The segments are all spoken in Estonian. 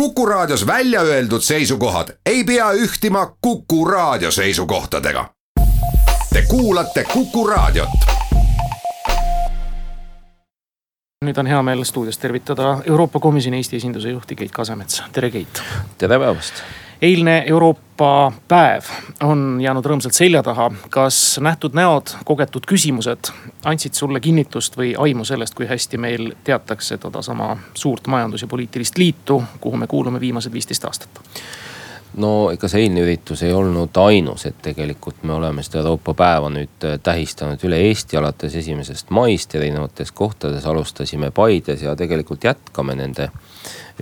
Kuku Raadios välja öeldud seisukohad ei pea ühtima Kuku Raadio seisukohtadega. Te kuulate Kuku Raadiot. nüüd on hea meel stuudios tervitada Euroopa Komisjoni Eesti esinduse juhti Keit Kasemets, tere Keit. tere päevast eilne Euroopa päev on jäänud rõõmsalt selja taha. kas nähtud näod, kogetud küsimused andsid sulle kinnitust või aimu sellest, kui hästi meil teatakse todasama suurt majandus- ja poliitilist liitu, kuhu me kuulume viimased viisteist aastat? No ega see eilne üritus ei olnud ainus, et tegelikult me oleme seda Euroopa päeva nüüd tähistanud üle Eesti alates esimesest maist erinevates kohtades. alustasime Paides ja tegelikult jätkame nende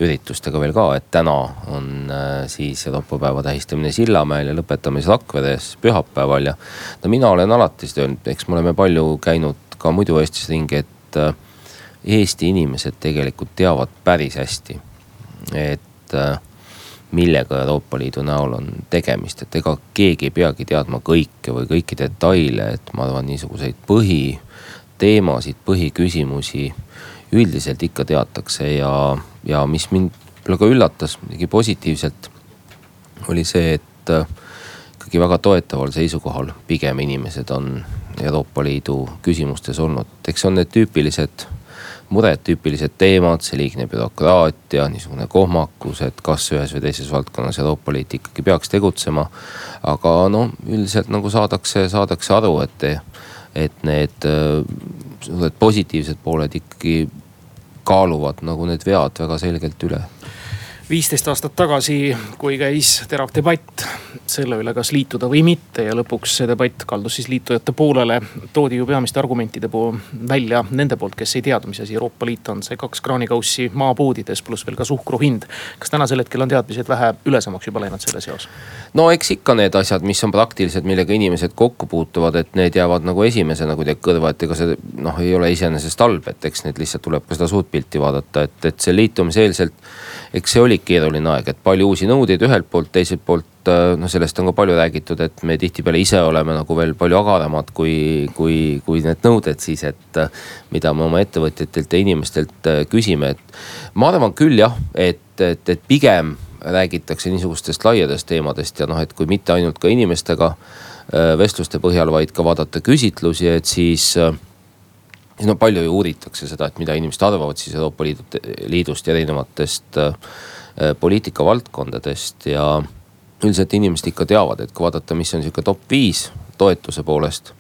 üritustega veel ka, et täna on äh, siis Euroopa päeva tähistamine Sillamäel ja lõpetame siis Rakveres pühapäeval ja. no mina olen alati seda öelnud, eks me oleme palju käinud ka muidu Eestis ringi, et äh, Eesti inimesed tegelikult teavad päris hästi, et äh, millega Euroopa Liidu näol on tegemist, et ega keegi ei peagi teadma kõike või kõiki detaile, et ma arvan, niisuguseid põhiteemasid, põhiküsimusi üldiselt ikka teatakse ja, ja mis mind võib-olla ka üllatas muidugi positiivselt, oli see, et äh, ikkagi väga toetaval seisukohal pigem inimesed on Euroopa Liidu küsimustes olnud. eks on need tüüpilised mured, tüüpilised teemad, see liigne bürokraatia, niisugune kohmakus, et kas ühes või teises valdkonnas Euroopa Liit ikkagi peaks tegutsema. aga no üldiselt nagu saadakse, saadakse aru, et, et need, äh, need positiivsed pooled ikkagi kaaluvad nagu need vead väga selgelt üle viisteist aastat tagasi, kui käis terav debatt selle üle, kas liituda või mitte ja lõpuks see debatt kaldus siis liitujate poolele. toodi ju peamiste argumentide puhul välja nende poolt, kes ei teadnud, mis asi Euroopa Liit on, see kaks kraanikaussi maapoodides, pluss veel ka suhkru hind. kas tänasel hetkel on teadmised vähe ülesamaks juba läinud selle seos? no eks ikka need asjad, mis on praktilised, millega inimesed kokku puutuvad, et need jäävad nagu esimesena kuidagi kõrva, et ega see noh, ei ole iseenesest halb, et eks neid lihtsalt tuleb ka seda suurt pilti vaadata, et, et see liitumiseelselt eks see oli keeruline aeg, et palju uusi nõudeid ühelt poolt, teiselt poolt äh, noh, sellest on ka palju räägitud, et me tihtipeale ise oleme nagu veel palju agaramad kui, kui, kui need nõuded siis, et. Äh, mida me oma ettevõtjatelt ja inimestelt äh, küsime, et ma arvan küll jah, et, et, et pigem räägitakse niisugustest laiadest teemadest ja noh, et kui mitte ainult ka inimestega vestluste põhjal, vaid ka vaadata küsitlusi, et siis siis no palju ju uuritakse seda, et mida inimesed arvavad siis Euroopa Liidu, Liidust ja erinevatest äh, poliitikavaldkondadest ja üldiselt inimesed ikka teavad, et kui vaadata, mis on sihuke top viis toetuse poolest.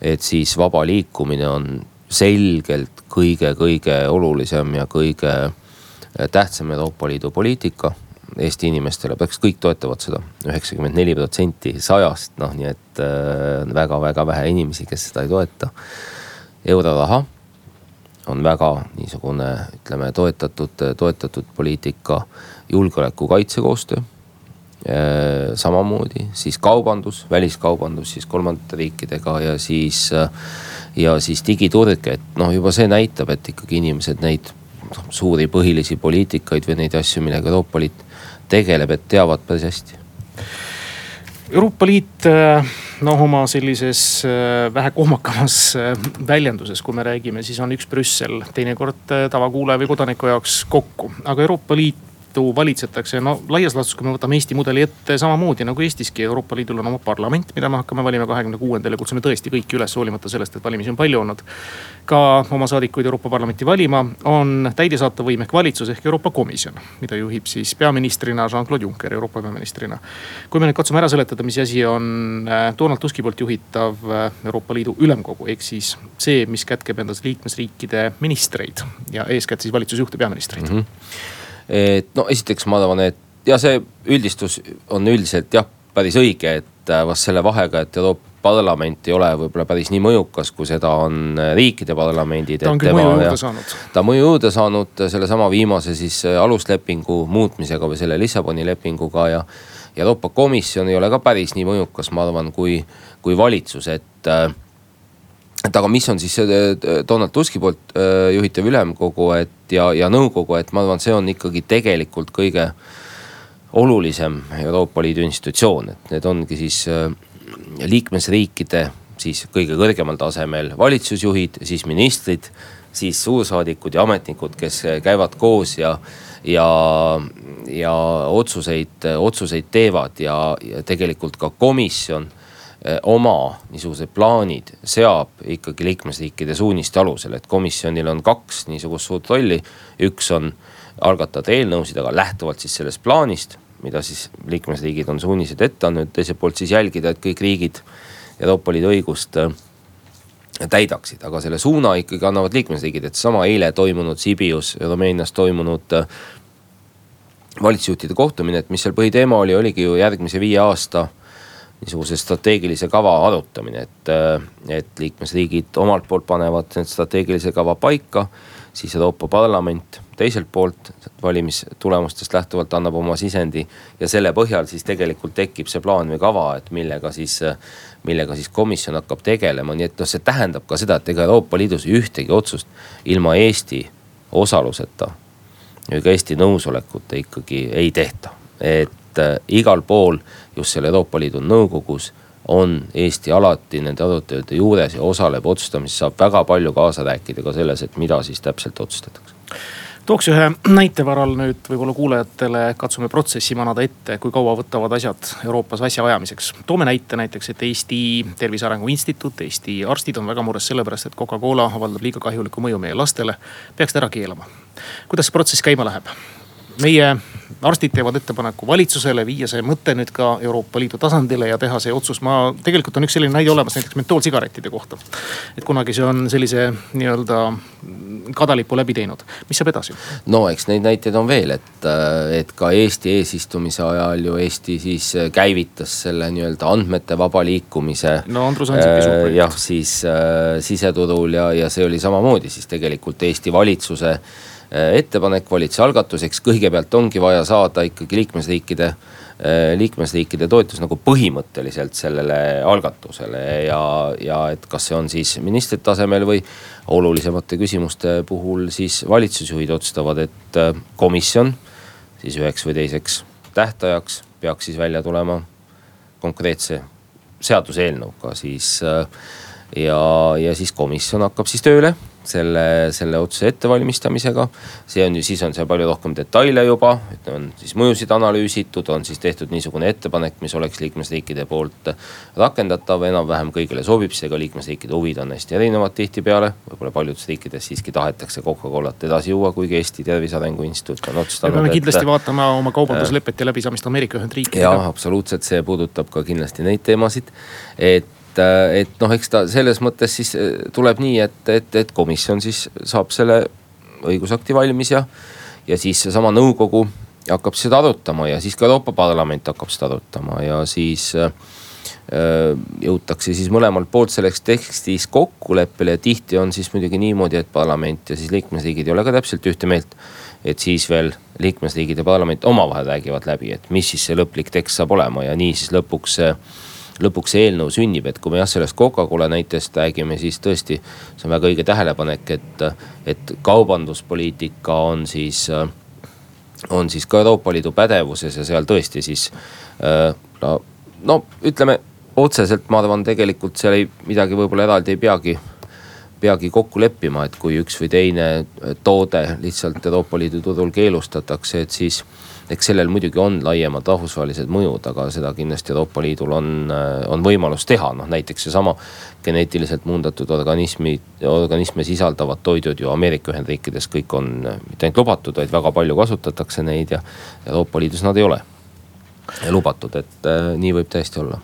et siis vaba liikumine on selgelt kõige-kõige olulisem ja kõige äh, tähtsam Euroopa Liidu poliitika Eesti inimestele, peaks kõik toetavad seda, üheksakümmend neli protsenti sajast, noh, nii et väga-väga äh, vähe inimesi, kes seda ei toeta euroraha on väga niisugune, ütleme toetatud, toetatud poliitika, julgeoleku kaitsekoostöö samamoodi siis kaubandus, väliskaubandus siis kolmandate riikidega ja siis, ja siis digiturg, et noh, juba see näitab, et ikkagi inimesed neid noh, suuri põhilisi poliitikaid või neid asju, millega Euroopa Liit tegeleb, et teavad päris hästi. Euroopa Liit noh, oma sellises äh, vähe kohmakamas äh, väljenduses, kui me räägime, siis on üks Brüssel, teinekord äh, tavakuulaja või kodaniku jaoks kokku. aga Euroopa Liit Liitu valitsetakse, no laias laastus, kui me võtame Eesti mudeli ette, samamoodi nagu Eestiski, Euroopa Liidul on oma parlament, mida me hakkame valima kahekümne kuuendal ja kutsume tõesti kõiki üles, hoolimata sellest, et valimisi on palju olnud. ka oma saadikuid Euroopa Parlamenti valima on täidesaatev võim ehk valitsus ehk Euroopa Komisjon, mida juhib siis peaministrina Jean-Claude Juncker, Euroopa peaministrina. kui me nüüd katsume ära seletada, mis asi on äh, Donald Tuski poolt juhitav äh, Euroopa Liidu ülemkogu, ehk siis see, mis kätkeb endas liikmesriikide ministreid ja eeskätt siis valitsusjuhte, peaministreid mm. -hmm et no esiteks ma arvan, et ja see üldistus on üldiselt jah, päris õige, et äh, vast selle vahega, et Euroopa parlament ei ole võib-olla päris nii mõjukas, kui seda on äh, riikide parlamendid. ta on küll mõju juurde saanud. ta on mõju juurde saanud sellesama viimase siis äh, aluslepingu muutmisega või selle Lissaboni lepinguga ja. ja Euroopa Komisjon ei ole ka päris nii mõjukas, ma arvan, kui, kui valitsus, et et aga mis on siis see äh, Donald Tuski poolt äh, juhitav ülemkogu, et ja, ja nõukogu, et ma arvan, see on ikkagi tegelikult kõige olulisem Euroopa Liidu institutsioon, et need ongi siis äh, liikmesriikide siis kõige kõrgemal tasemel valitsusjuhid, siis ministrid, siis suursaadikud ja ametnikud, kes käivad koos ja, ja, ja otsuseid, otsuseid teevad ja, ja tegelikult ka komisjon oma niisugused plaanid seab ikkagi liikmesriikide suuniste alusel, et komisjonil on kaks niisugust suurt rolli. üks on algatada eelnõusid, aga lähtuvalt siis sellest plaanist, mida siis liikmesriigid on suunised ette andnud, teiselt poolt siis jälgida, et kõik riigid Euroopa Liidu õigust eh, täidaksid, aga selle suuna ikkagi annavad liikmesriigid, et sama eile toimunud Sibius, Rumeenias toimunud eh, valitsusjuhtide kohtumine, et mis seal põhiteema oli, oligi ju järgmise viie aasta niisuguse strateegilise kava arutamine, et, äh, et liikmesriigid omalt poolt panevad strateegilise kava paika. siis Euroopa Parlament teiselt poolt valimistulemustest lähtuvalt annab oma sisendi ja selle põhjal siis tegelikult tekib see plaan või kava, et millega siis, millega siis komisjon hakkab tegelema, nii et noh, see tähendab ka seda, et ega Euroopa Liidus ühtegi otsust ilma Eesti osaluseta ka Eesti nõusolekuta ikkagi ei tehta, et et äh, igal pool just seal Euroopa Liidu nõukogus on Eesti alati nende arutelude juures ja osaleb otsustamises, saab väga palju kaasa rääkida ka selles, et mida siis täpselt otsustatakse tooks ühe näite varal nüüd võib-olla kuulajatele, katsume protsessi manada ette, kui kaua võtavad asjad Euroopas asjaajamiseks. toome näite näiteks, et Eesti Tervise Arengu Instituut, Eesti arstid on väga mures sellepärast, et Coca-Cola avaldab liiga kahjulikku mõju meie lastele. peaks ta ära keelama. kuidas see protsess käima läheb? meie arstid teevad ettepaneku valitsusele viia see mõte nüüd ka Euroopa Liidu tasandile ja teha see otsus. ma, tegelikult on üks selline näide olemas näiteks mentoolsigarettide kohta. et kunagi see on sellise nii-öelda kadalipu läbi teinud, mis saab edasi? no eks neid näiteid on veel, et, et ka Eesti eesistumise ajal ju Eesti siis käivitas selle nii-öelda andmete vaba liikumise. no Andrus Ansipi suur projekt. jah, siis äh, siseturul ja, ja see oli samamoodi siis tegelikult Eesti valitsuse Äh, ettepanek valitsuse algatuseks, kõigepealt ongi vaja saada ikkagi liikmesriikide, äh, liikmesriikide toetus nagu põhimõtteliselt sellele algatusele ja, ja et kas see on siis ministrite tasemel või olulisemate küsimuste puhul siis valitsusjuhid otsustavad, et äh, komisjon siis üheks või teiseks tähtajaks peaks siis välja tulema konkreetse seaduseelnõuga siis ja, ja siis komisjon hakkab siis tööle selle, selle otsuse ettevalmistamisega. see on ju, siis on seal palju rohkem detaile juba, et on siis mõjusid analüüsitud, on siis tehtud niisugune ettepanek, mis oleks liikmesriikide poolt rakendatav, enam-vähem kõigile sobib, seega liikmesriikide huvid on hästi erinevad tihtipeale. võib-olla paljudes riikides siiski tahetakse Coca-Colat edasi juua, kuigi Eesti Tervise Arengu Instituut on otsustanud. me peame kindlasti et, vaatama oma kaubanduslepet ja läbisaamist Ameerika Ühendriikidega. jah, absoluutselt, see puudutab ka kindlasti neid teemasid, et et, et noh, eks ta selles mõttes siis eh, tuleb nii, et, et, et komisjon siis saab selle õigusakti valmis ja, ja siis seesama nõukogu hakkab seda arutama ja siis ka Euroopa Parlament hakkab seda arutama ja siis äh, jõutakse siis mõlemalt poolt selleks tekstis kokkuleppele ja tihti on siis muidugi niimoodi, et parlament ja siis liikmesriigid ei ole ka täpselt ühte meelt. et siis veel liikmesriigid ja parlament omavahel räägivad läbi, et mis siis see lõplik tekst saab olema ja nii siis lõpuks see lõpuks see eelnõu sünnib, et kui me jah, sellest Coca-Cola näitest räägime, siis tõesti. see on väga õige tähelepanek, et, et kaubanduspoliitika on siis, on siis ka Euroopa Liidu pädevuses ja seal tõesti siis no, no ütleme otseselt ma arvan, tegelikult seal ei, midagi võib-olla eraldi ei peagi peagi kokku leppima, et kui üks või teine toode lihtsalt Euroopa Liidu turul keelustatakse, et siis eks sellel muidugi on laiemad rahvusvahelised mõjud, aga seda kindlasti Euroopa Liidul on, on võimalus teha, noh näiteks seesama geneetiliselt muundatud organismi, organisme sisaldavad toidud ju Ameerika Ühendriikides kõik on mitte ainult lubatud, vaid väga palju kasutatakse neid ja Euroopa Liidus nad ei ole lubatud, et äh, nii võib täiesti olla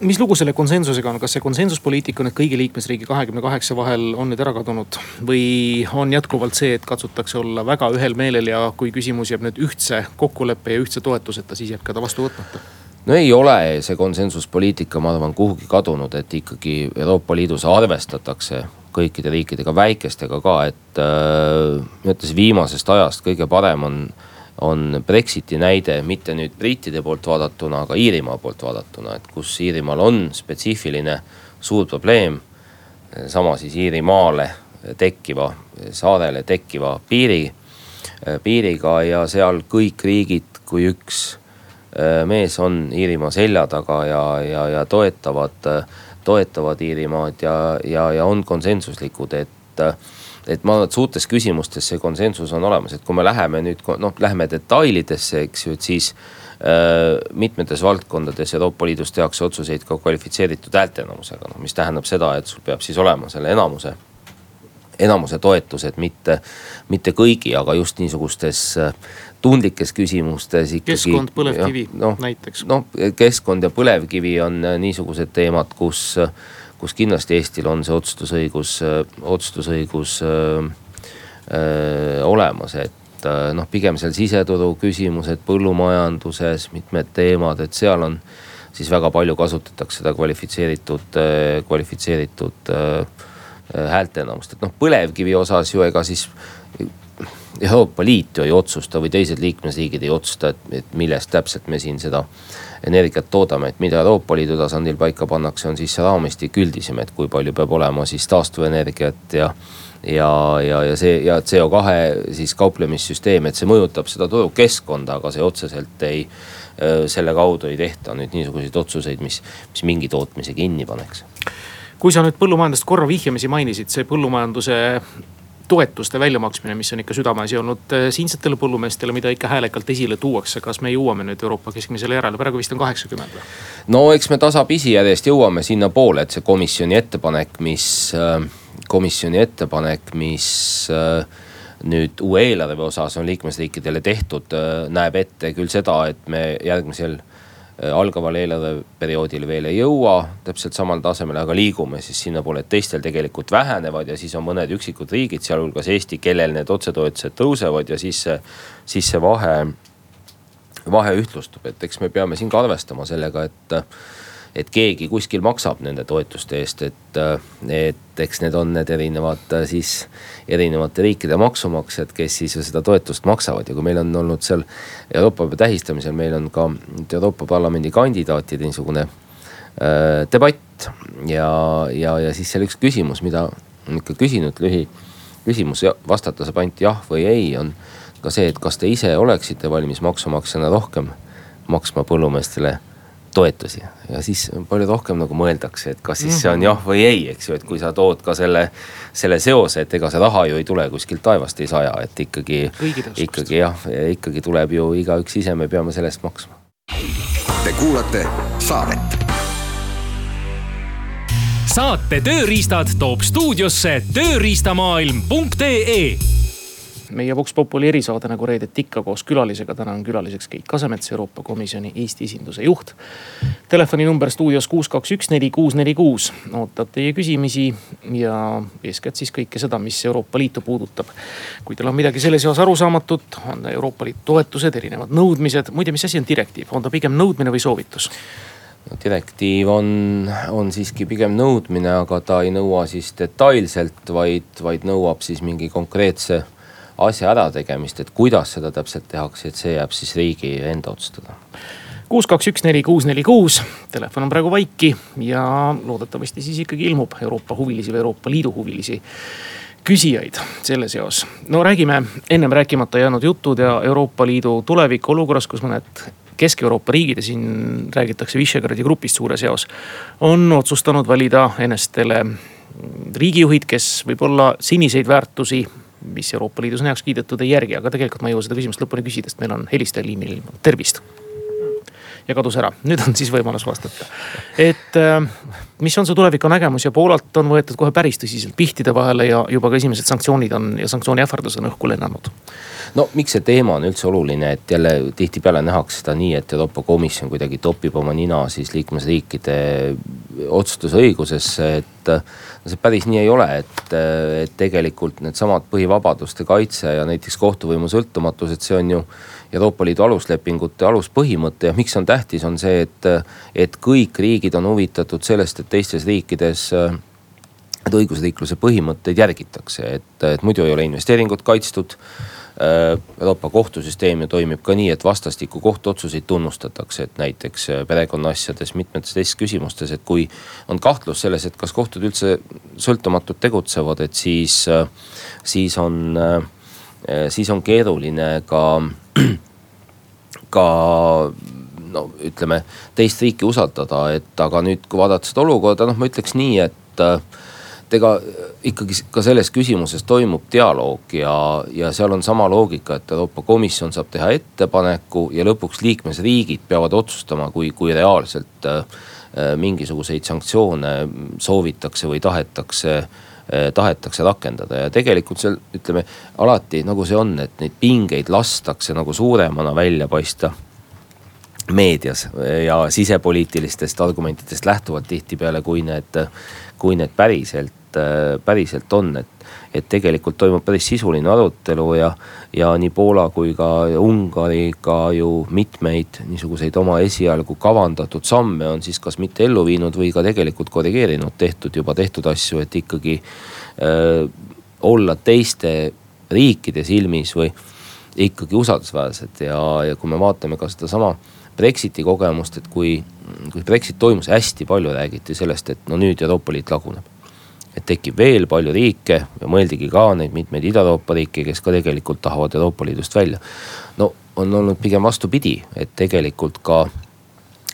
mis lugu selle konsensusega on, kas see konsensuspoliitika nüüd kõigi liikmesriigi kahekümne kaheksa vahel on nüüd ära kadunud? või on jätkuvalt see, et katsutakse olla väga ühel meelel ja kui küsimus jääb nüüd ühtse kokkuleppe ja ühtse toetuseta, siis jääb ka ta vastu võtmata? no ei ole see konsensuspoliitika, ma arvan, kuhugi kadunud, et ikkagi Euroopa Liidus arvestatakse kõikide riikidega, väikestega ka, et äh, ma ütlesin viimasest ajast kõige parem on on Brexiti näide mitte nüüd brittide poolt vaadatuna, aga Iirimaa poolt vaadatuna, et kus Iirimaal on spetsiifiline suur probleem. sama siis Iirimaale tekkiva, saarele tekkiva piiri, piiriga ja seal kõik riigid kui üks äh, mees on Iirimaa selja taga ja, ja, ja toetavad, toetavad Iirimaad ja, ja, ja on konsensuslikud, et et ma arvan, et suurtes küsimustes see konsensus on olemas, et kui me läheme nüüd noh, läheme detailidesse, eks ju, et siis äh, mitmetes valdkondades Euroopa Liidus tehakse otsuseid ka kvalifitseeritud häälteenamusega, noh mis tähendab seda, et sul peab siis olema selle enamuse enamuse toetused, mitte, mitte kõigi, aga just niisugustes äh, tundlikes küsimustes ikkagi. keskkond, põlevkivi no, näiteks. noh, keskkond ja põlevkivi on äh, niisugused teemad, kus, kus kindlasti Eestil on see otsustusõigus, äh, otsustusõigus öö, öö, olemas, et noh, pigem seal siseturu küsimused põllumajanduses, mitmed teemad, et seal on siis väga palju kasutatakse seda kvalifitseeritud, kvalifitseeritud äh, Äh, häälteenamust, et noh, põlevkivi osas ju ega siis Euroopa Liit ju ei otsusta või teised liikmesriigid ei otsusta, et, et millest täpselt me siin seda energiat toodame, et mida Euroopa Liidu tasandil paika pannakse, on siis see raamistik üldisem, et kui palju peab olema siis taastuvenergiat ja. ja, ja, ja see ja CO2 siis kauplemissüsteem, et see mõjutab seda turukeskkonda, aga see otseselt ei. Selle kaudu ei tehta nüüd niisuguseid otsuseid, mis, mis mingi tootmise kinni paneks kui sa nüüd põllumajandust korra vihjamisi mainisid, see põllumajanduse toetuste väljamaksmine, mis on ikka südameasi olnud eh, siinsetele põllumeestele, mida ikka häälekalt esile tuuakse, kas me jõuame nüüd Euroopa keskmisele järele, praegu vist on kaheksakümmend või? no eks me tasapisi järjest jõuame sinnapoole, et see komisjoni ettepanek, mis, äh, komisjoni ettepanek, mis äh, nüüd uue eelarve osas on liikmesriikidele tehtud, äh, näeb ette küll seda, et me järgmisel algaval eelarveperioodil veel ei jõua täpselt samal tasemel, aga liigume siis sinnapoole, et teistel tegelikult vähenevad ja siis on mõned üksikud riigid, sealhulgas Eesti, kellel need otsetoetused tõusevad ja siis siis see vahe, vahe ühtlustub, et eks me peame siin ka arvestama sellega, et et keegi kuskil maksab nende toetuste eest, et, et eks need on need erinevad siis erinevate riikide maksumaksjad, kes siis ju seda toetust maksavad. Ja kui meil on olnud seal Euroopa päeva tähistamisel, meil on ka Euroopa Parlamendi kandidaatide niisugune äh, debatt. Ja, ja, ja siis seal üks küsimus, mida ikka küsinud lühi küsimus, vastata saab ainult jah või ei, on ka see, et kas te ise oleksite valmis maksumaksjana rohkem maksma põllumeestele toetusi ja siis palju rohkem nagu mõeldakse, et kas siis see on mhm. jah või ei, eks ju, et kui sa tood ka selle, selle seose, et ega see raha ju ei tule kuskilt taevast ei saja, et ikkagi, ikkagi jah, ikkagi tuleb ju igaüks ise, me peame selle eest maksma. Te kuulate saadet. saate tööriistad toob stuudiosse tööriistamaailm.ee meie Vox Populi erisaade nagu reedeti ikka koos külalisega. täna on külaliseks Keit Kasemets, Euroopa Komisjoni Eesti esinduse juht. telefoninumber stuudios kuus, kaks, üks, neli, kuus, neli, kuus ootab teie küsimusi ja eeskätt siis kõike seda, mis Euroopa Liitu puudutab. kui teil on midagi selles osas arusaamatut, on Euroopa Liidu toetused, erinevad nõudmised. muide, mis asi on direktiiv, on ta pigem nõudmine või soovitus? direktiiv on, on siiski pigem nõudmine, aga ta ei nõua siis detailselt, vaid, vaid nõuab siis mingi konkreetse asja ärategemist, et kuidas seda täpselt tehakse, et see jääb siis riigi enda otsustada kuus, kaks, üks, neli, kuus, neli, kuus. Telefon on praegu vaiki ja loodetavasti siis ikkagi ilmub Euroopa huvilisi või Euroopa Liidu huvilisi küsijaid selle seos. no räägime ennem rääkimata jäänud jutud ja Euroopa Liidu tuleviku olukorras, kus mõned Kesk-Euroopa riigid ja siin räägitakse Visegradi grupist suures eos. on otsustanud valida enestele riigijuhid, kes võib-olla siniseid väärtusi mis Euroopa Liidus on heaks kiidetud, ei järgi, aga tegelikult ma ei jõua seda küsimust lõpuni küsida, sest meil on helistaja liinil, tervist. ja kadus ära, nüüd on siis võimalus vastata. et äh, mis on su tulevikunägemus ja Poolalt on võetud kohe päris tõsiselt pihtide vahele ja juba ka esimesed sanktsioonid on ja sanktsiooniähvardus on õhku lennanud no miks see teema on üldse oluline, et jälle tihtipeale nähakse seda nii, et Euroopa Komisjon kuidagi topib oma nina siis liikmesriikide otsustusõigusesse, et. no see päris nii ei ole, et, et tegelikult needsamad põhivabaduste kaitse ja näiteks kohtuvõimu sõltumatus, et see on ju. Euroopa Liidu aluslepingute aluspõhimõte ja miks on tähtis, on see, et, et kõik riigid on huvitatud sellest, et teistes riikides et õigusriikluse põhimõtteid järgitakse, et, et muidu ei ole investeeringud kaitstud Euroopa kohtusüsteem ju toimib ka nii, et vastastikku kohtuotsuseid tunnustatakse, et näiteks perekonnaasjades, mitmetes teistes küsimustes, et kui on kahtlus selles, et kas kohtud üldse sõltumatult tegutsevad, et siis, siis on, siis on keeruline ka, ka no ütleme, teist riiki usaldada, et aga nüüd, kui vaadata seda olukorda, noh, ma ütleks nii, et et ega ikkagi ka selles küsimuses toimub dialoog ja, ja seal on sama loogika, et Euroopa Komisjon saab teha ettepaneku ja lõpuks liikmesriigid peavad otsustama, kui, kui reaalselt äh, mingisuguseid sanktsioone soovitakse või tahetakse äh, tahetakse rakendada ja tegelikult seal ütleme alati nagu see on, et neid pingeid lastakse nagu suuremana välja paista meedias ja sisepoliitilistest argumentidest lähtuvalt tihtipeale, kui need, kui need päriselt, päriselt on, et. Et tegelikult toimub päris sisuline arutelu ja, ja nii Poola kui ka Ungariga ju mitmeid niisuguseid oma esialgu kavandatud samme on siis kas mitte ellu viinud või ka tegelikult korrigeerinud tehtud juba tehtud asju, et ikkagi öö, olla teiste riikide silmis või ikkagi usaldusväärsed ja, ja kui me vaatame ka sedasama Brexiti kogemust, et kui, kui Brexit toimus, hästi palju räägiti sellest, et no nüüd Euroopa Liit laguneb. Et tekib veel palju riike ja mõeldigi ka neid mitmeid Ida-Euroopa riike, kes ka tegelikult tahavad Euroopa Liidust välja. no on olnud pigem vastupidi, et tegelikult ka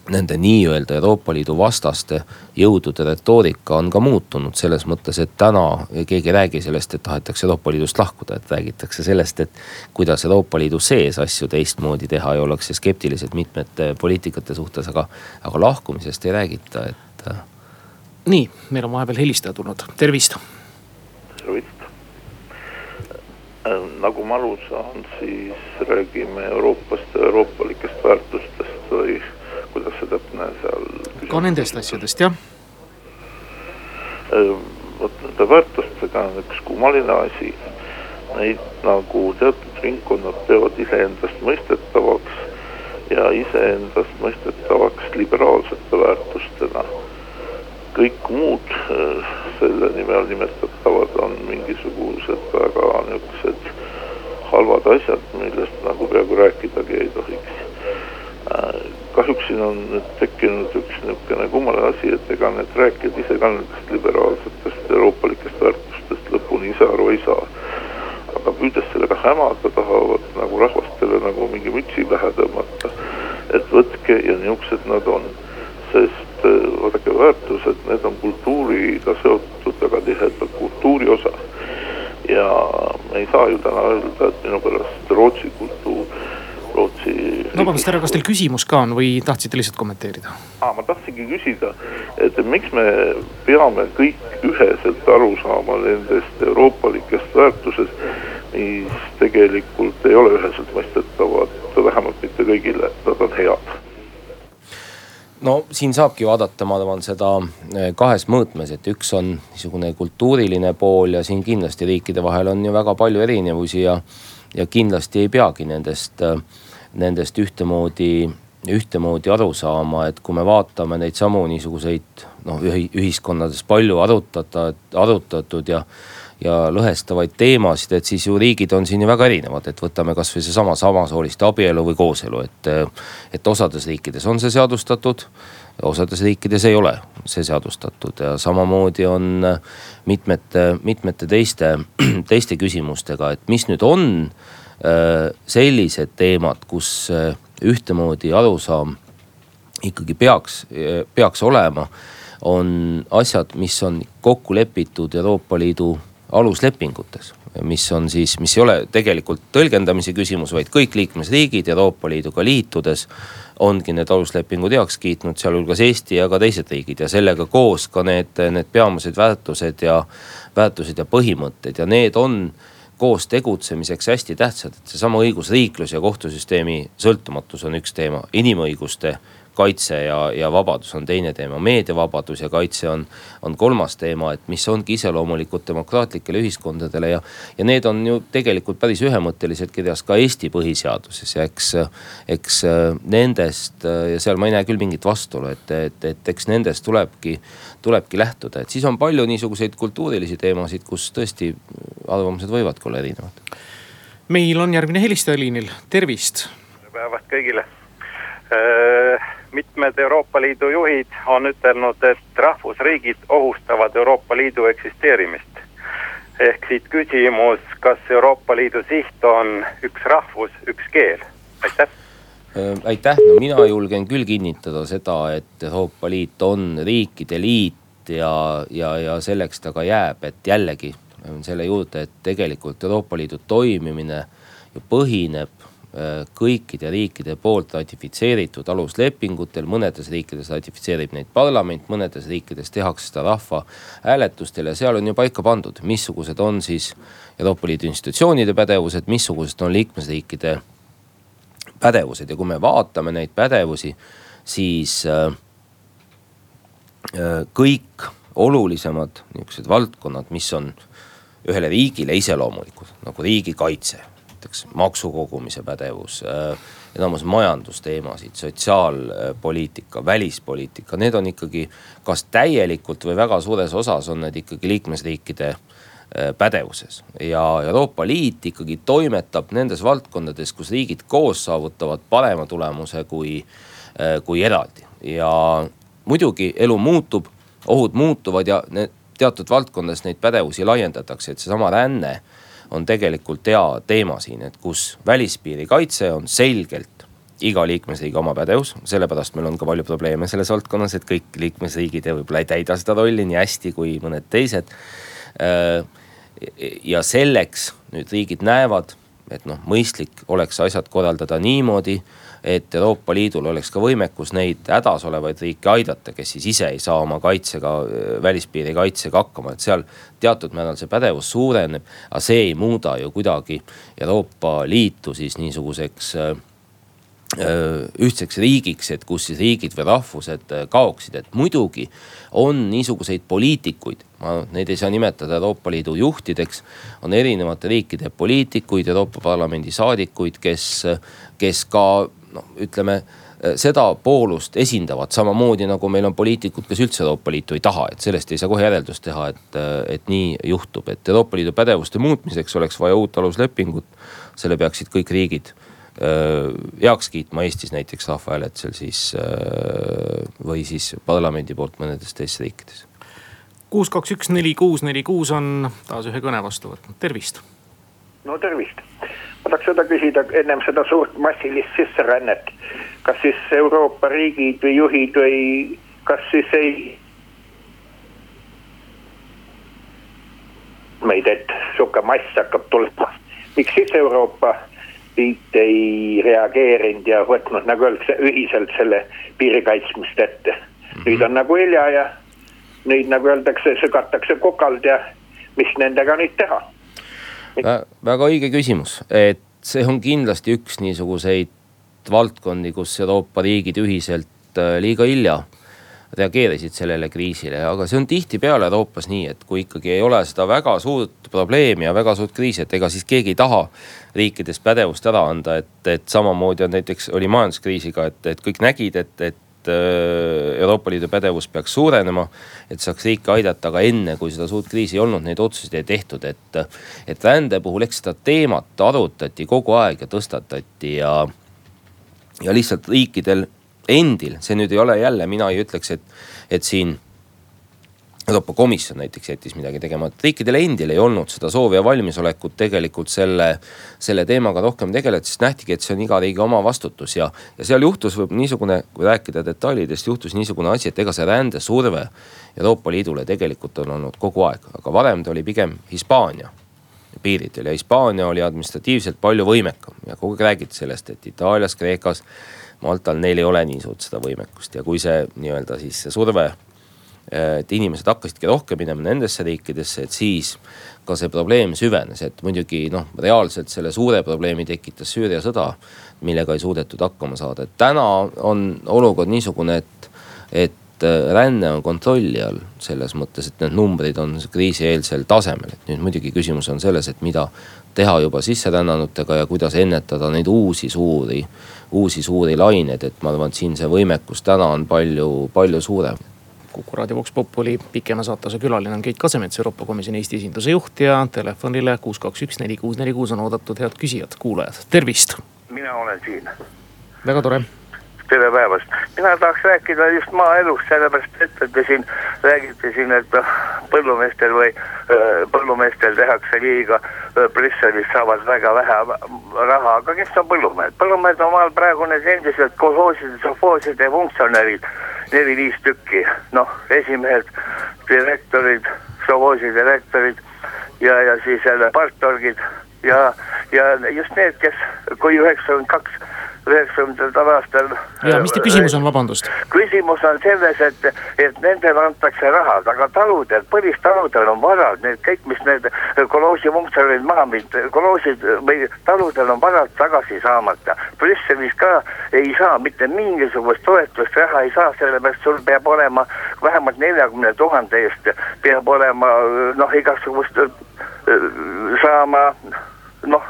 nende nii-öelda Euroopa Liidu vastaste jõudude retoorika on ka muutunud selles mõttes, et täna keegi ei räägi sellest, et tahetakse Euroopa Liidust lahkuda, et räägitakse sellest, et. kuidas Euroopa Liidu sees asju teistmoodi teha ja ollakse skeptilised mitmete poliitikate suhtes, aga, aga lahkumisest ei räägita, et. Nii, meil on vahepeal helistaja tulnud, tervist. tervist äh, nagu ma aru saan, siis räägime Euroopast ja euroopalikest väärtustest või kuidas see täpne seal. ka nendest asjadest jah. vot nende väärtustega on üks kummaline asi. Neid nagu teatud ringkonnad peavad iseendast mõistetavaks ja iseendast mõistetavaks liberaalsete väärtustena. Kõik muud selle nime all nimetatavad on mingisugused väga niisugused halvad asjad, millest nagu peaaegu rääkidagi ei tohiks kahjuks siin on nüüd tekkinud üks niisugune kummaline asi, et ega need rääkijad ise ka nendest liberaalsetest euroopalikest väärtustest lõpuni ise aru ei saa. aga püüdes sellega hämada, tahavad nagu rahvastele nagu mingi mütsi pähe tõmmata. et võtke ja niisugused nad on, sest äh, vaadake, väärtused, need on kultuuriga seotud väga tihedalt, kultuuri osa. ja me ei saa ju täna öelda, et minu pärast Rootsi kultuur Rootsi. no vabandust, härra, kas teil küsimus ka on või tahtsite lihtsalt kommenteerida? aa, ma tahtsingi küsida, et miks me peame kõik üheselt aru saama nendest euroopalikest väärtusest, mis tegelikult ei ole üheselt mõistetavad, vähemalt mitte kõigile, nad on head no siin saabki vaadata, ma arvan seda eh, kahes mõõtmes, et üks on niisugune kultuuriline pool ja siin kindlasti riikide vahel on ju väga palju erinevusi ja. ja kindlasti ei peagi nendest äh, nendest ühtemoodi, ühtemoodi aru saama, et kui me vaatame neid samu niisuguseid noh, ühiskonnades palju arutada, arutatud ja ja lõhestavaid teemasid, et siis ju riigid on siin ju väga erinevad, et võtame kasvõi seesama samasooliste abielu või kooselu, et. et osades riikides on see seadustatud, osades riikides ei ole see seadustatud ja samamoodi on mitmete, mitmete teiste, teiste küsimustega, et mis nüüd on Äh, sellised teemad, kus äh, ühtemoodi arusaam ikkagi peaks, peaks olema. on asjad, mis on kokku lepitud Euroopa Liidu aluslepingutes, mis on siis, mis ei ole tegelikult tõlgendamise küsimus, vaid kõik liikmesriigid Euroopa Liiduga liitudes ongi need aluslepingud heaks kiitnud, sealhulgas Eesti ja ka teised riigid ja sellega koos ka need, need peamised väärtused ja, väärtused ja põhimõtted ja need on koos tegutsemiseks hästi tähtsad, et seesama õigusriiklus ja kohtusüsteemi sõltumatus on üks teema, inimõiguste kaitse ja, ja vabadus on teine teema, meediavabadus ja kaitse on, on kolmas teema, et mis ongi iseloomulikud demokraatlikele ühiskondadele ja. ja need on ju tegelikult päris ühemõtteliselt kirjas ka Eesti põhiseaduses ja eks, eks nendest ja seal ma ei näe küll mingit vastuolu, et, et, et eks nendest tulebki, tulebki lähtuda, et siis on palju niisuguseid kultuurilisi teemasid, kus tõesti arvamused võivadki olla erinevad. meil on järgmine helistaja liinil, tervist. tere päevast kõigile äh, mitmed Euroopa Liidu juhid on ütelnud, et rahvusriigid ohustavad Euroopa Liidu eksisteerimist. ehk siit küsimus, kas Euroopa Liidu siht on üks rahvus, üks keel, aitäh! Aitäh, no mina julgen küll kinnitada seda, et Euroopa Liit on riikide liit ja, ja, ja selleks ta ka jääb, et jällegi selle juurde, et tegelikult Euroopa Liidu toimimine ju põhineb äh, kõikide riikide poolt ratifitseeritud aluslepingutel, mõnedes riikides ratifitseerib neid parlament, mõnedes riikides tehakse seda rahvahääletustel ja seal on ju paika pandud, missugused on siis Euroopa Liidu institutsioonide pädevused, missugused on liikmesriikide pädevused. Ja kui me vaatame neid pädevusi, siis äh, äh, kõik olulisemad nihukesed valdkonnad, mis on ühele riigile iseloomulikud, nagu riigikaitse, näiteks maksukogumise pädevus äh,, enamus majandusteemasid, sotsiaalpoliitika, välispoliitika, need on ikkagi kas täielikult või väga suures osas on need ikkagi liikmesriikide äh, pädevuses. Ja Euroopa Liit ikkagi toimetab nendes valdkondades, kus riigid koos saavutavad parema tulemuse kui, äh, kui eraldi. Ja muidugi elu muutub, ohud muutuvad ja teatud valdkondades neid pädevusi laiendatakse, et seesama ränne on tegelikult hea teema siin, et kus välispiiri kaitse on selgelt iga liikmesriigi oma pädevus, sellepärast meil on ka palju probleeme selles valdkonnas, et kõik liikmesriigid võib-olla ei täida seda rolli nii hästi kui mõned teised. Äh, ja selleks nüüd riigid näevad, et noh, mõistlik oleks asjad korraldada niimoodi et Euroopa Liidul oleks ka võimekus neid hädas olevaid riike aidata, kes siis ise ei saa oma kaitsega, välispiiri kaitsega hakkama, et seal teatud määral see pädevus suureneb. aga see ei muuda ju kuidagi Euroopa Liitu siis niisuguseks äh, ühtseks riigiks, et kus siis riigid või rahvused äh, kaoksid, et muidugi on niisuguseid poliitikuid, ma neid ei saa nimetada Euroopa Liidu juhtideks. on erinevate riikide poliitikuid, Euroopa Parlamendi saadikuid, kes, kes ka noh, ütleme eh, seda poolust esindavad samamoodi nagu meil on poliitikud, kes üldse Euroopa Liitu ei taha, et sellest ei saa kohe järeldust teha, et, eh, et nii juhtub, et Euroopa Liidu pädevuste muutmiseks oleks vaja uut aluslepingut. selle peaksid kõik riigid eh, heaks kiitma, Eestis näiteks rahvahääletusel siis või siis parlamendi poolt mõnedes teistes riikides. kuus, kaks, üks, neli, kuus, neli, kuus on taas ühe kõne vastu võtnud, tervist. no tervist ma tahaks seda küsida ennem seda suurt massilist sisserännet. kas siis Euroopa riigid või juhid või kas siis ei meid, et sihuke mass hakkab tulema. miks siis Euroopa Liit ei reageerinud ja võtnud nagu öeldakse ühiselt selle piiri kaitsmist ette. nüüd on nagu hilja ja nüüd nagu öeldakse, sügatakse kokald ja mis nendega nüüd teha väga õige küsimus, et see on kindlasti üks niisuguseid valdkondi, kus Euroopa riigid ühiselt äh, liiga hilja reageerisid sellele kriisile, aga see on tihtipeale Euroopas nii, et kui ikkagi ei ole seda väga suurt probleemi ja väga suurt kriisi, et ega siis keegi ei taha riikides pädevust ära anda, et, et samamoodi on näiteks oli majanduskriisiga, et, et kõik nägid, et, et Äh, Euroopa Liidu pädevus peaks suurenema. et saaks riike aidata, aga enne kui seda suurt kriisi ei olnud, neid otsuseid ei tehtud, et, et rände puhul, eks seda teemat arutati kogu aeg ja tõstatati ja. ja lihtsalt riikidel endil, see nüüd ei ole jälle, mina ei ütleks, et, et siin Euroopa Komisjon näiteks jättis midagi tegemata, riikidel endil ei olnud seda soovi ja valmisolekut tegelikult selle, selle teemaga rohkem tegeleda, sest nähtigi, et see on iga riigi oma vastutus ja, ja seal juhtus niisugune, kui rääkida detailidest, juhtus niisugune asi, et ega see rändesurve Euroopa Liidule tegelikult on olnud kogu aeg, aga varem ta oli pigem Hispaania piiridel ja Hispaania oli administratiivselt palju võimekam ja kogu aeg räägiti sellest, et Itaalias, Kreekas, Maltal, neil ei ole nii suurt seda võimekust ja kui see nii-öelda siis see surve et inimesed hakkasidki rohkem minema nendesse riikidesse, et siis ka see probleem süvenes, et muidugi noh, reaalselt selle suure probleemi tekitas Süüria sõda, millega ei suudetud hakkama saada, et täna on olukord niisugune, et, et äh, ränne on kontrolli all selles mõttes, et need numbrid on kriisieelsel tasemel, et nüüd muidugi küsimus on selles, et mida teha juba sisserännanutega ja kuidas ennetada neid uusi suuri, uusi suuri laineid, et ma arvan, et siin see võimekus täna on palju, palju suurem Kuku raadio Vox Populi pikema saatuse külaline. On Keit Kasemets, Euroopa Komisjoni Eesti esinduse juht ja telefonile kuus, kaks, üks, neli, kuus, neli, kuus on oodatud head küsijad, kuulajad, tervist. mina olen siin. väga tore. Tere päevast, mina tahaks rääkida just maaelust, sellepärast et te siin räägite siin, et noh, põllumeestel või põllumeestel tehakse liiga, Brüsselis saavad väga vähe raha, aga kes on põllumehed, põllumehed on maal praegu need endised kolhooside, sovhooside funktsionärid neli-viis tükki, noh, esimehed direktorid, sovhoosi direktorid ja, ja siis jälle partorgid ja, ja just need, kes, kui üheksakümmend kaks üheksakümnendatel aastal. ja mis teie küsimus on, vabandust? küsimus on selles, et, et nendele antakse raha, aga taludel, põlistaludel on varad, need kõik, mis need kolhoosipunktid olid maha mind, kolhoosid või taludel on varad tagasi saamata. Brüsselis ka ei saa mitte mingisugust toetust, raha ei saa, sellepärast sul peab olema vähemalt neljakümne tuhande eest peab olema noh, igasugust saama noh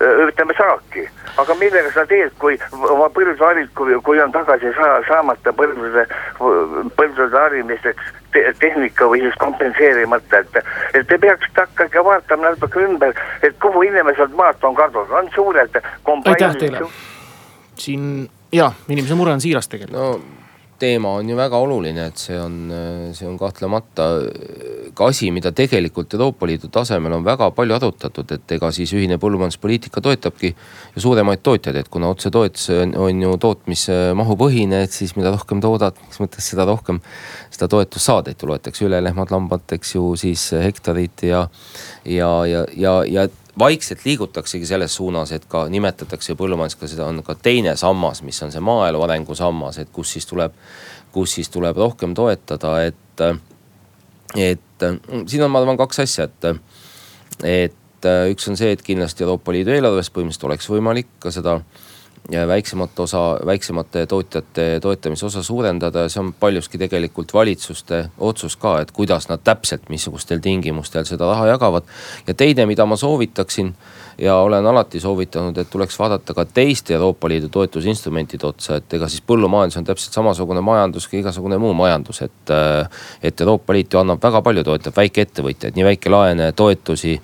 ütleme saaki. Aga millega sa teed, kui oma põlve harid, kui, kui on tagasi saa, saamata põlvede, põlvede harimiseks te, tehnika või siis kompenseerimata, et, et te peaksite hakake vaatama natuke ümber, et kuhu inimesed maalt on kadunud, on suured aitäh teile, siin ja, inimese mure on siiras tegelikult. No teema on ju väga oluline, et see on, see on kahtlemata ka asi, mida tegelikult Euroopa Liidu tasemel on väga palju arutatud, et ega siis ühine põllumajanduspoliitika toetabki ju suuremaid tootjaid, et kuna otsetoetus on, on ju tootmismahupõhine, et siis mida rohkem toodad, mis mõttes seda rohkem seda toetust saad, et loetakse üle lehmad-lambad, eks ju, siis hektarid ja, ja, ja, ja, ja vaikselt liigutaksegi selles suunas, et ka nimetatakse põllumajandus ka seda on ka teine sammas, mis on see maaelu arengu sammas, et kus siis tuleb, kus siis tuleb rohkem toetada, et, et siin on, ma arvan, kaks asja, et, et üks on see, et kindlasti Euroopa Liidu eelarvest põhimõtteliselt oleks võimalik ka seda väiksemat osa, väiksemate tootjate toetamise osa suurendada ja see on paljuski tegelikult valitsuste otsus ka, et kuidas nad täpselt, missugustel tingimustel seda raha jagavad. ja teine, mida ma soovitaksin ja olen alati soovitanud, et tuleks vaadata ka teiste Euroopa Liidu toetusinstrumentide otsa, et ega siis põllumajandus on täpselt samasugune majandus kui igasugune muu majandus, et. et Euroopa Liit ju annab väga palju, toetab väikeettevõtjaid, nii väikelaene, toetusi,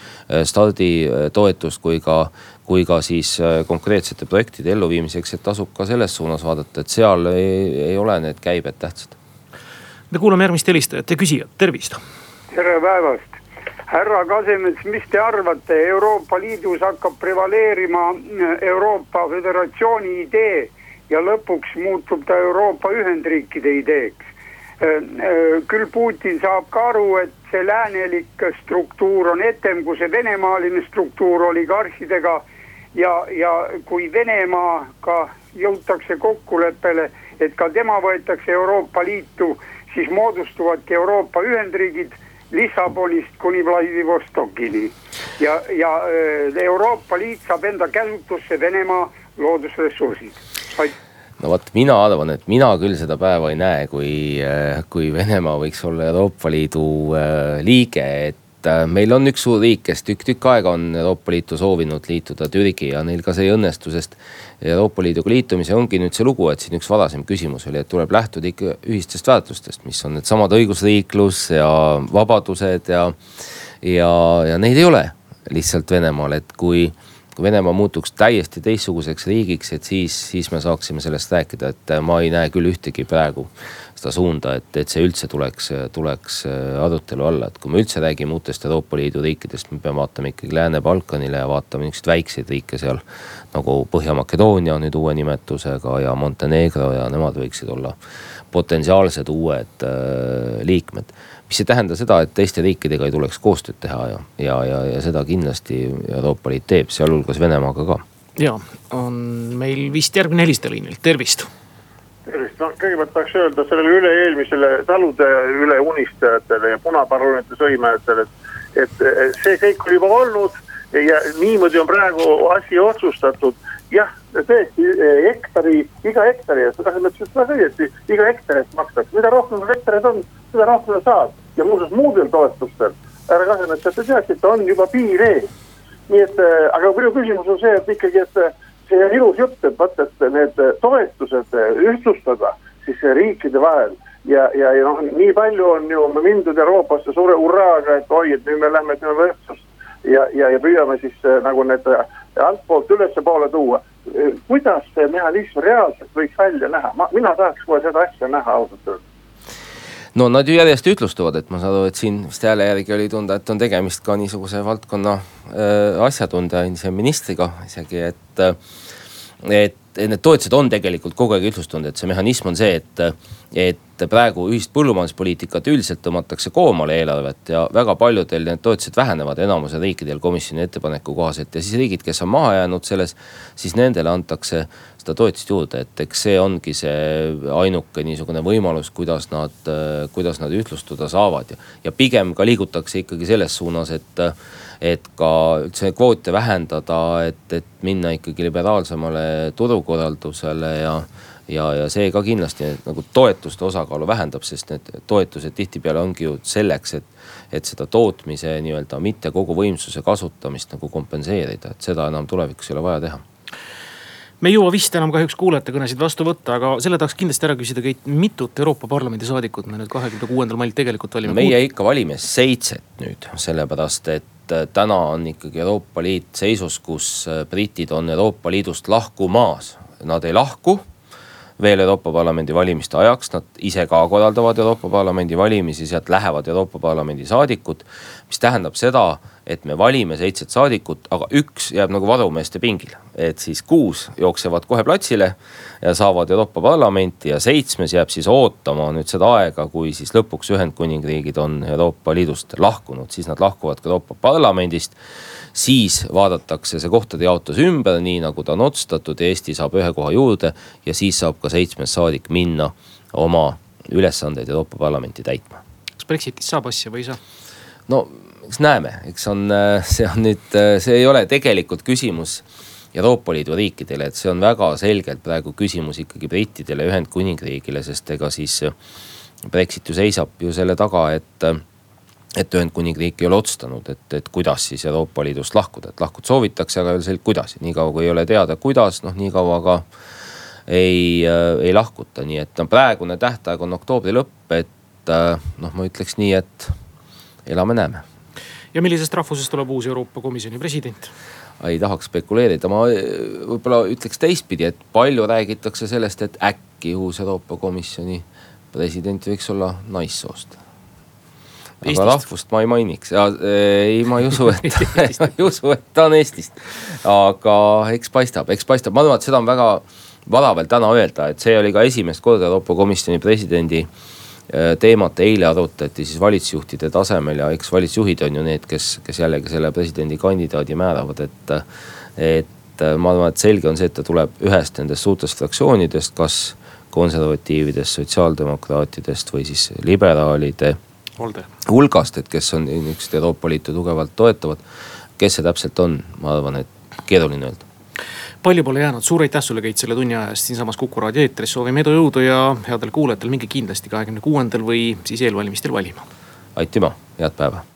starditoetust kui ka kui ka siis äh, konkreetsete projektide elluviimiseks, et tasub ka selles suunas vaadata, et seal ei, ei ole need käibed tähtsad. me kuulame järgmist helistajat ja küsijat, tervist. tere päevast, härra Kasemets, mis te arvate, Euroopa Liidus hakkab prevaleerima äh, Euroopa Föderatsiooni idee ja lõpuks muutub ta Euroopa Ühendriikide ideeks äh, küll Putin saab ka aru, et see läänelik struktuur on etem kui see venemaaline struktuur oligarhidega ja, ja kui Venemaaga jõutakse kokkuleppele, et ka tema võetakse Euroopa Liitu, siis moodustuvadki Euroopa Ühendriigid Lissabonist kuni Vladivostokini. ja, ja äh, Euroopa Liit saab enda käsutusse Venemaa loodusressursid. no vot, mina arvan, et mina küll seda päeva ei näe, kui, äh, kui Venemaa võiks olla Euroopa Liidu äh, liige, et et äh, meil on üks suur riik, kes tükk-tükk aega on Euroopa Liitu soovinud liituda, Türgi ja neil ka see ei õnnestu, sest Euroopa Liiduga liitumise ongi nüüd see lugu, et siin üks varasem küsimus oli, et tuleb lähtuda ikka ühistest väärtustest, mis on needsamad õigusriiklus ja vabadused ja, ja, ja neid ei ole lihtsalt Venemaal, et kui kui Venemaa muutuks täiesti teistsuguseks riigiks, et siis, siis me saaksime sellest rääkida, et ma ei näe küll ühtegi praegu seda suunda, et, et see üldse tuleks, tuleks äh, arutelu alla, et kui me üldse räägime uutest Euroopa Liidu riikidest, me peame vaatama ikkagi Lääne-Balkanile ja vaatama niisuguseid väikseid riike seal. nagu Põhja-Makedoonia nüüd uue nimetusega ja Montenegro ja nemad võiksid olla potentsiaalsed uued äh, liikmed mis ei tähenda seda, et teiste riikidega ei tuleks koostööd teha ja, ja, ja, ja seda kindlasti Euroopa Liit teeb, sealhulgas Venemaaga ka. ja on meil vist järgmine helistaja liinil, tervist tervist, noh kõigepealt tahaks öelda sellele üle-eelmisele talude üle unistajatele ja punaparunite sõimajatele, et, et see kõik oli juba olnud ja niimoodi on praegu asi otsustatud. jah, tõesti hektari, iga hektari eest, Kasemet ütles väga õieti, iga hektari eest makstakse, mida rohkem hektareid on, seda rohkem sa saad. ja muuseas muudel toetustel, härra Kasemet, et te teaksite, on juba piir ees. nii et, aga minu küsimus on see, et ikkagi, et see on ilus jutt, et vaata, et need toetused ühtlustada siis riikide vahel ja, ja, ja noh, nii palju on ju mindud Euroopasse suure hurraaga, et oi, et nüüd me lähme, teeme võrdsust. ja, ja, ja püüame siis äh, nagu need altpoolt ülespoole tuua. kuidas see mehhanism reaalselt võiks välja näha, ma, mina tahaks kohe seda asja näha ausalt öeldes no nad ju järjest ütlustuvad, et ma saan aru, et siin vist hääle järgi oli tunda, et on tegemist ka niisuguse valdkonna äh, asjatundja, endise ministriga isegi, et äh, et need toetused on tegelikult kogu aeg ühtlustunud, et see mehhanism on see, et, et praegu ühist põllumajanduspoliitikat üldiselt tõmmatakse koomale eelarvet ja väga paljudel need toetused vähenevad, enamusel riikidel komisjoni ettepaneku kohaselt. Ja siis riigid, kes on maha jäänud selles, siis nendele antakse seda toetust juurde, et eks see ongi see ainuke niisugune võimalus, kuidas nad, kuidas nad ühtlustuda saavad. Ja, ja pigem ka liigutakse ikkagi selles suunas, et et ka üldse kvoote vähendada, et, et minna ikkagi liberaalsemale turukorraldusele ja ja, ja see ka kindlasti nagu toetuste osakaalu vähendab, sest need toetused tihtipeale ongi ju selleks, et, et seda tootmise nii-öelda mitte kogu võimsuse kasutamist nagu kompenseerida, et seda enam tulevikus ei ole vaja teha me ei jõua vist enam kahjuks kuulajate kõnesid vastu võtta, aga selle tahaks kindlasti ära küsida, Keit, mitut Euroopa Parlamendi saadikut me nüüd kahekümne kuuendal mail tegelikult valime? meie ikka valime seitset nüüd, sellepärast et äh, täna on ikkagi Euroopa Liit seisus, kus äh, britid on Euroopa Liidust lahkumas. Nad ei lahku veel Euroopa Parlamendi valimiste ajaks, nad ise ka korraldavad Euroopa Parlamendi valimisi, sealt lähevad Euroopa Parlamendi saadikud. mis tähendab seda, et me valime seitset saadikut, aga üks jääb nagu varumeeste pingile. et siis kuus jooksevad kohe platsile ja saavad Euroopa Parlamenti ja seitsmes jääb siis ootama nüüd seda aega, kui siis lõpuks Ühendkuningriigid on Euroopa Liidust lahkunud, siis nad lahkuvad ka Euroopa Parlamendist siis vaadatakse see kohtade jaotus ümber, nii nagu ta on otsustatud, Eesti saab ühe koha juurde ja siis saab ka seitsmes saadik minna oma ülesandeid Euroopa Parlamenti täitma. kas Brexitist saab asja või ei saa? no eks näeme, eks on, see on nüüd, see ei ole tegelikult küsimus Euroopa Liidu riikidele, et see on väga selgelt praegu küsimus ikkagi brittidele, Ühendkuningriigile, sest ega siis Brexit ju seisab ju selle taga, et et Ühendkuningriik ei ole otsustanud, et, et kuidas siis Euroopa Liidust lahkuda, et lahkuda soovitakse, aga ei ole selge, kuidas. niikaua kui ei ole teada, kuidas, noh nii kaua ka ei äh,, ei lahkuta, nii et no praegune tähtaeg on oktoobri lõpp, et äh, noh, ma ütleks nii, et elame-näeme. Ja millisest rahvusest tuleb uus Euroopa Komisjoni president? ei tahaks spekuleerida, ma äh, võib-olla ütleks teistpidi, et palju räägitakse sellest, et äkki uus Euroopa Komisjoni president võiks olla naissoost. Aga rahvust ma ei mainiks. Ja ei, ma ei usu, et ma ei usu, et ta on Eestist. aga eks paistab, eks paistab, ma arvan, et seda on väga vara veel täna öelda, et see oli ka esimest korda Euroopa Komisjoni presidendi äh, teemat eile arutati siis valitsusjuhtide tasemel ja eks valitsusjuhid on ju need, kes, kes jällegi selle presidendikandidaadi määravad, et. et ma arvan, et selge on see, et ta tuleb ühest nendest suurtest fraktsioonidest, kas konservatiividest, sotsiaaldemokraatidest või siis liberaalide hulgast, et kes on niisugused Euroopa Liitu tugevalt toetavad. kes see täpselt on, ma arvan, et keeruline öelda palju pole jäänud, suur aitäh sulle, Keit, selle tunni aja eest siinsamas Kuku raadio eetris, soovime edu, jõudu ja headel kuulajatel minge kindlasti kahekümne kuuendal või siis eelvalimistel valima. aitüma, head päeva